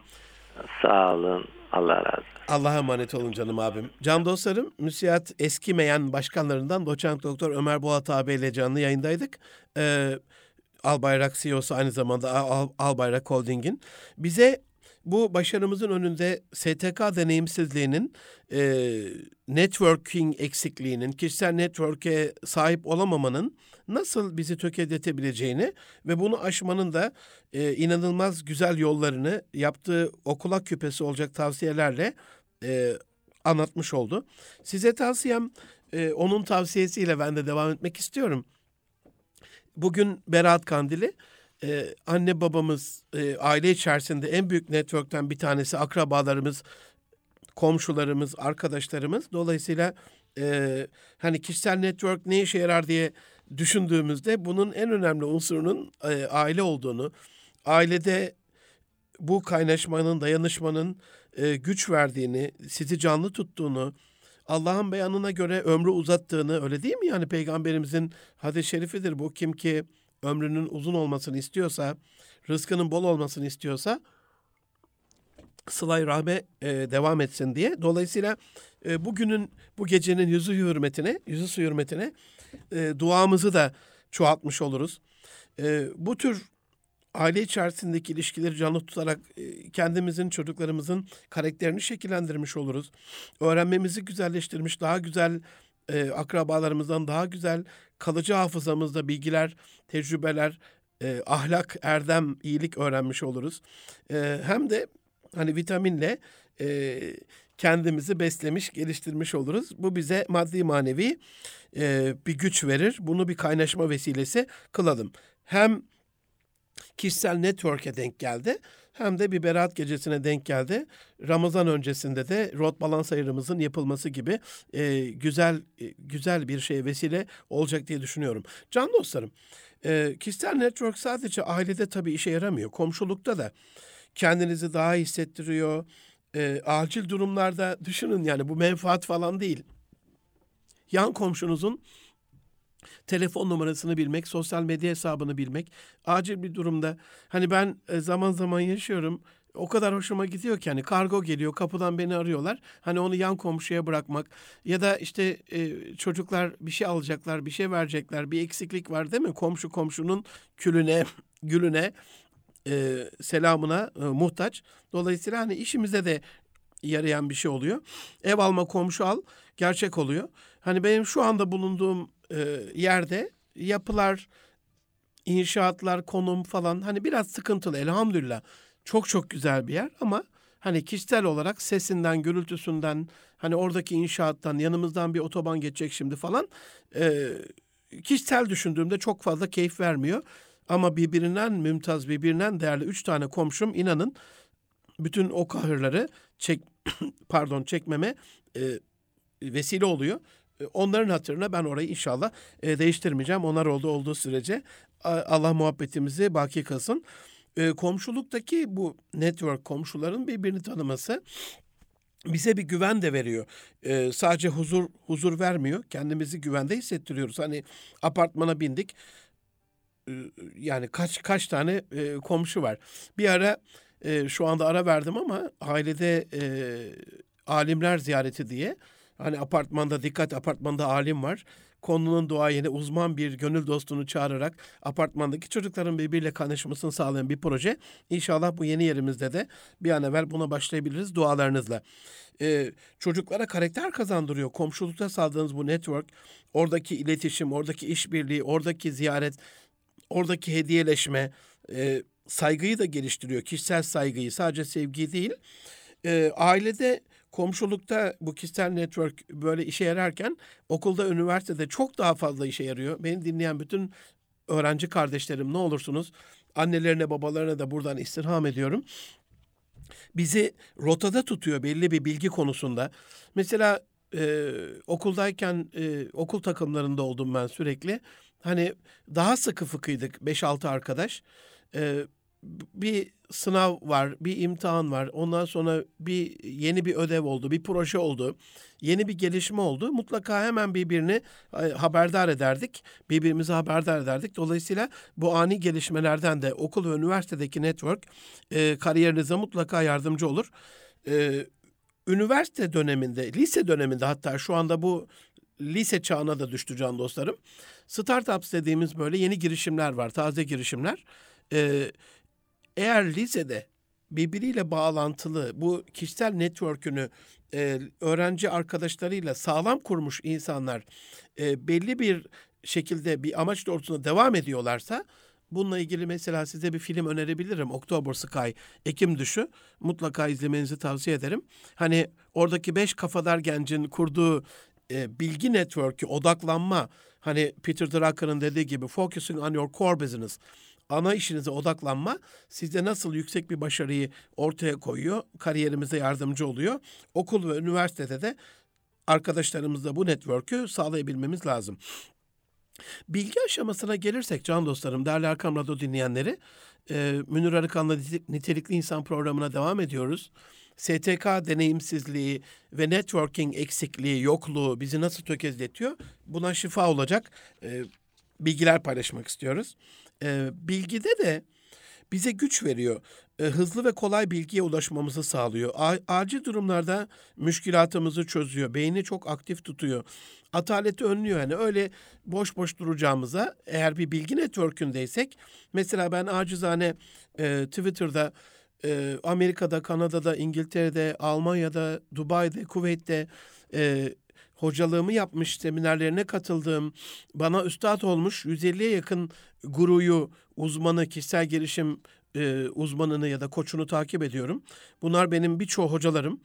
sağ olun. Allah razı olsun. Allah'a emanet olun canım abim. Can dostlarım, müsiat eskimeyen başkanlarından doçent doktor Ömer Boğat abiyle canlı yayındaydık. Ee, Albayrak CEO'su aynı zamanda Al- Albayrak Holding'in. Bize bu başarımızın önünde STK deneyimsizliğinin, e, networking eksikliğinin, kişisel network'e sahip olamamanın nasıl bizi tökezletebileceğini ve bunu aşmanın da e, inanılmaz güzel yollarını yaptığı okula küpesi olacak tavsiyelerle e, anlatmış oldu. Size tavsiyem e, onun tavsiyesiyle ben de devam etmek istiyorum. Bugün Berat Kandili. Ee, anne babamız e, aile içerisinde en büyük network'ten bir tanesi akrabalarımız, komşularımız, arkadaşlarımız. Dolayısıyla e, hani kişisel network ne işe yarar diye düşündüğümüzde bunun en önemli unsurunun e, aile olduğunu, ailede bu kaynaşmanın, dayanışmanın e, güç verdiğini, sizi canlı tuttuğunu, Allah'ın beyanına göre ömrü uzattığını öyle değil mi? Yani peygamberimizin hadis-i şerifidir bu. Kim ki ömrünün uzun olmasını istiyorsa, rızkının bol olmasını istiyorsa sılay rahme e, devam etsin diye. Dolayısıyla e, bugünün, bu gecenin yüzü hürmetine, yüzü su hürmetine e, duamızı da çoğaltmış oluruz. E, bu tür aile içerisindeki ilişkileri canlı tutarak e, kendimizin, çocuklarımızın karakterini şekillendirmiş oluruz. Öğrenmemizi güzelleştirmiş, daha güzel e, akrabalarımızdan daha güzel kalıcı hafızamızda bilgiler, tecrübeler, e, ahlak, erdem, iyilik öğrenmiş oluruz. E, hem de hani vitaminle e, kendimizi beslemiş, geliştirmiş oluruz. Bu bize maddi manevi e, bir güç verir. Bunu bir kaynaşma vesilesi kılalım. Hem kişisel network'e denk geldi hem de bir berat gecesine denk geldi. Ramazan öncesinde de rot balans ayırımızın yapılması gibi e, güzel e, güzel bir şey vesile olacak diye düşünüyorum. Can dostlarım, e, kişisel network sadece ailede tabii işe yaramıyor. Komşulukta da kendinizi daha iyi hissettiriyor. E, acil durumlarda düşünün yani bu menfaat falan değil. Yan komşunuzun telefon numarasını bilmek, sosyal medya hesabını bilmek, acil bir durumda hani ben e, zaman zaman yaşıyorum. O kadar hoşuma gidiyor ki hani kargo geliyor kapıdan beni arıyorlar. Hani onu yan komşuya bırakmak ya da işte e, çocuklar bir şey alacaklar, bir şey verecekler, bir eksiklik var değil mi? Komşu komşunun külüne, gülüne, e, selamına e, muhtaç. Dolayısıyla hani işimize de yarayan bir şey oluyor. Ev alma komşu al gerçek oluyor. Hani benim şu anda bulunduğum e, yerde yapılar, inşaatlar, konum falan hani biraz sıkıntılı elhamdülillah. Çok çok güzel bir yer ama hani kişisel olarak sesinden, gürültüsünden, hani oradaki inşaattan, yanımızdan bir otoban geçecek şimdi falan e, kişisel düşündüğümde çok fazla keyif vermiyor. Ama birbirinden mümtaz, birbirinden değerli üç tane komşum inanın bütün o kahırları çek pardon çekmeme e, vesile oluyor. E, onların hatırına ben orayı inşallah e, değiştirmeyeceğim. Onlar oldu olduğu sürece Allah muhabbetimizi baki kılsın. E, komşuluktaki bu network komşuların birbirini tanıması bize bir güven de veriyor. Ee, sadece huzur huzur vermiyor. Kendimizi güvende hissettiriyoruz. Hani apartmana bindik. Ee, yani kaç kaç tane e, komşu var. Bir ara e, şu anda ara verdim ama ailede e, alimler ziyareti diye Hani apartmanda dikkat apartmanda alim var. Konunun duayeni uzman bir gönül dostunu çağırarak apartmandaki çocukların birbiriyle kaynaşmasını sağlayan bir proje. İnşallah bu yeni yerimizde de bir an evvel buna başlayabiliriz dualarınızla. Ee, çocuklara karakter kazandırıyor. Komşulukta sağladığınız bu network, oradaki iletişim, oradaki işbirliği, oradaki ziyaret, oradaki hediyeleşme, e, saygıyı da geliştiriyor. Kişisel saygıyı sadece sevgi değil. E, ailede komşulukta bu kişisel network böyle işe yararken okulda, üniversitede çok daha fazla işe yarıyor. Beni dinleyen bütün öğrenci kardeşlerim ne olursunuz annelerine babalarına da buradan istirham ediyorum. Bizi rotada tutuyor belli bir bilgi konusunda. Mesela e, okuldayken e, okul takımlarında oldum ben sürekli. Hani daha sıkı fıkıydık 5-6 arkadaş. E, bir sınav var, bir imtihan var. Ondan sonra bir yeni bir ödev oldu, bir proje oldu. Yeni bir gelişme oldu. Mutlaka hemen birbirini e, haberdar ederdik. Birbirimizi haberdar ederdik. Dolayısıyla bu ani gelişmelerden de okul ve üniversitedeki network e, kariyerinize mutlaka yardımcı olur. E, üniversite döneminde, lise döneminde hatta şu anda bu lise çağına da düştü can dostlarım. Startups dediğimiz böyle yeni girişimler var, taze girişimler. Ee, eğer lisede birbiriyle bağlantılı bu kişisel network'ünü e, öğrenci arkadaşlarıyla sağlam kurmuş insanlar e, belli bir şekilde bir amaç doğrultusunda devam ediyorlarsa bununla ilgili mesela size bir film önerebilirim. October Sky, Ekim Düşü. Mutlaka izlemenizi tavsiye ederim. Hani oradaki beş kafadar gencin kurduğu e, bilgi network'ü, odaklanma. Hani Peter Drucker'ın dediği gibi focusing on your core business. Ana işinize odaklanma size nasıl yüksek bir başarıyı ortaya koyuyor, kariyerimize yardımcı oluyor. Okul ve üniversitede de arkadaşlarımızla bu network'ü sağlayabilmemiz lazım. Bilgi aşamasına gelirsek can dostlarım, değerli Erkam Radyo dinleyenleri, e, Münir Arıkan'la Nitelikli İnsan programına devam ediyoruz. STK deneyimsizliği ve networking eksikliği, yokluğu bizi nasıl tökezletiyor? Buna şifa olacak e, bilgiler paylaşmak istiyoruz. E, bilgide de bize güç veriyor. E, hızlı ve kolay bilgiye ulaşmamızı sağlıyor. A- acil durumlarda müşkilatımızı çözüyor. Beyni çok aktif tutuyor. Ataleti önlüyor yani öyle boş boş duracağımıza eğer bir bilgi network'ündeysek mesela ben acizane e, Twitter'da e, Amerika'da, Kanada'da, İngiltere'de, Almanya'da, Dubai'de, Kuveyt'te e, hocalığımı yapmış, seminerlerine katıldığım, bana üstad olmuş 150'ye yakın guruyu, uzmanı, kişisel gelişim e, uzmanını ya da koçunu takip ediyorum. Bunlar benim birçoğu hocalarım.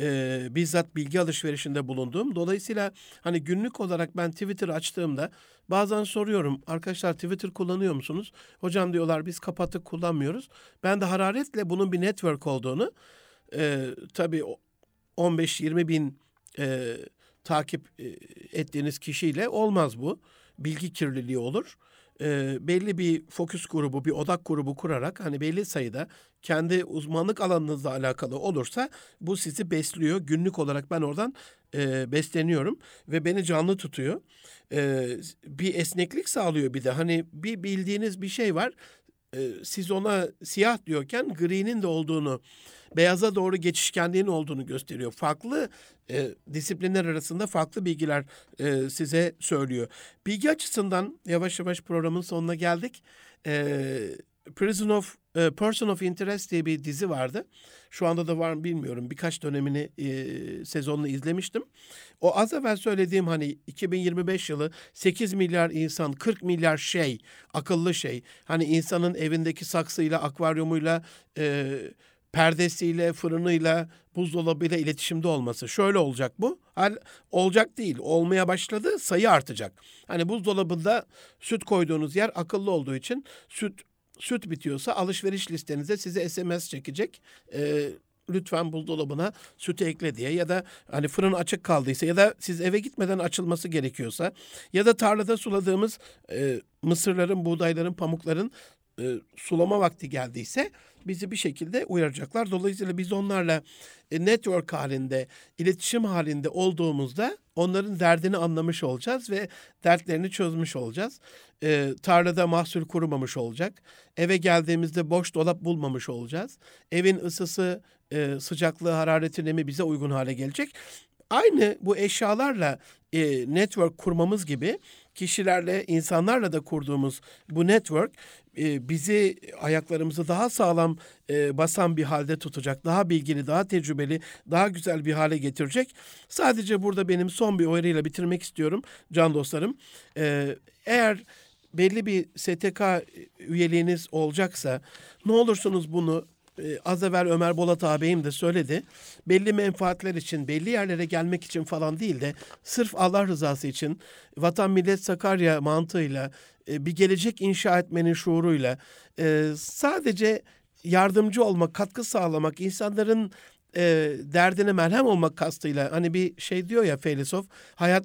E, bizzat bilgi alışverişinde bulunduğum. Dolayısıyla hani günlük olarak ben Twitter açtığımda bazen soruyorum arkadaşlar Twitter kullanıyor musunuz? Hocam diyorlar biz kapattık kullanmıyoruz. Ben de hararetle bunun bir network olduğunu e, tabii 15-20 bin e, takip e, ettiğiniz kişiyle olmaz bu. Bilgi kirliliği olur. E, belli bir fokus grubu, bir odak grubu kurarak hani belli sayıda kendi uzmanlık alanınızla alakalı olursa bu sizi besliyor. Günlük olarak ben oradan e, besleniyorum ve beni canlı tutuyor. E, bir esneklik sağlıyor bir de. Hani bir bildiğiniz bir şey var. E, siz ona siyah diyorken gri'nin de olduğunu beyaza doğru geçişkenliğin olduğunu gösteriyor. Farklı e, disiplinler arasında farklı bilgiler e, size söylüyor. Bilgi açısından yavaş yavaş programın sonuna geldik. E, Prison of e, Person of Interest diye bir dizi vardı. Şu anda da var mı bilmiyorum. Birkaç dönemini e, sezonunu izlemiştim. O az evvel söylediğim hani 2025 yılı 8 milyar insan, 40 milyar şey, akıllı şey. Hani insanın evindeki saksıyla, akvaryumuyla, e, perdesiyle, fırınıyla, buzdolabıyla iletişimde olması. Şöyle olacak bu. Hal olacak değil. Olmaya başladı. Sayı artacak. Hani buzdolabında süt koyduğunuz yer akıllı olduğu için süt süt bitiyorsa alışveriş listenize size SMS çekecek. Ee, lütfen buzdolabına sütü ekle diye ya da hani fırın açık kaldıysa ya da siz eve gitmeden açılması gerekiyorsa ya da tarlada suladığımız e, mısırların, buğdayların, pamukların e, sulama vakti geldiyse bizi bir şekilde uyaracaklar. Dolayısıyla biz onlarla e, network halinde, iletişim halinde olduğumuzda onların derdini anlamış olacağız ve dertlerini çözmüş olacağız. E, tarlada mahsul kurumamış olacak. Eve geldiğimizde boş dolap bulmamış olacağız. Evin ısısı, e, sıcaklığı, harareti, nemi bize uygun hale gelecek. Aynı bu eşyalarla e, network kurmamız gibi kişilerle, insanlarla da kurduğumuz bu network e, bizi ayaklarımızı daha sağlam e, basan bir halde tutacak. Daha bilgili, daha tecrübeli, daha güzel bir hale getirecek. Sadece burada benim son bir uyarıyla bitirmek istiyorum can dostlarım. E, eğer belli bir STK üyeliğiniz olacaksa ne olursunuz bunu e, az evvel Ömer Bolat ağabeyim de söyledi. Belli menfaatler için, belli yerlere gelmek için falan değil de sırf Allah rızası için vatan millet Sakarya mantığıyla e, bir gelecek inşa etmenin şuuruyla e, sadece yardımcı olmak, katkı sağlamak, insanların e, derdine merhem olmak kastıyla hani bir şey diyor ya filozof hayat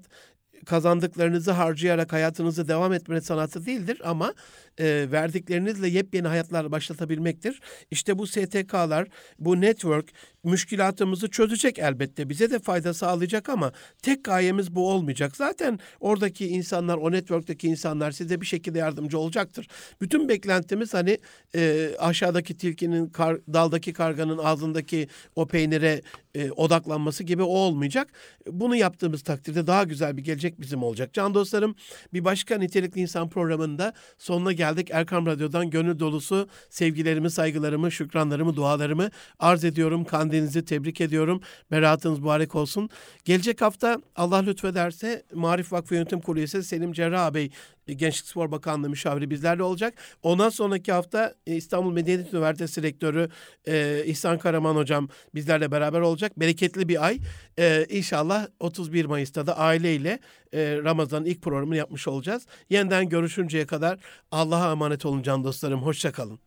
kazandıklarınızı harcayarak hayatınızı devam etme sanatı değildir ama e, verdiklerinizle yepyeni hayatlar başlatabilmektir. İşte bu STK'lar, bu network müşkilatımızı çözecek elbette. Bize de fayda sağlayacak ama tek gayemiz bu olmayacak. Zaten oradaki insanlar, o network'teki insanlar size bir şekilde yardımcı olacaktır. Bütün beklentimiz hani e, aşağıdaki tilkinin, kar, daldaki karganın ağzındaki o peynire e, odaklanması gibi o olmayacak. Bunu yaptığımız takdirde daha güzel bir gelecek bizim olacak. Can dostlarım bir başka nitelikli insan programında sonuna geldik. Erkam Radyo'dan gönül dolusu sevgilerimi, saygılarımı, şükranlarımı, dualarımı arz ediyorum. Kandilinizi tebrik ediyorum. Beratınız mübarek olsun. Gelecek hafta Allah lütfederse Marif Vakfı Yönetim Kurulu üyesi Selim Cerrah Bey Gençlik Spor Bakanlığı müşaviri bizlerle olacak. Ondan sonraki hafta e, İstanbul Medeniyet Üniversitesi Rektörü e, İhsan Karaman Hocam bizlerle beraber olacak. Bereketli bir ay. E, inşallah 31 Mayıs'ta da aileyle e, Ramazan'ın ilk programını yapmış olacağız. Yeniden görüşünceye kadar Allah'a emanet olun can dostlarım. Hoşçakalın.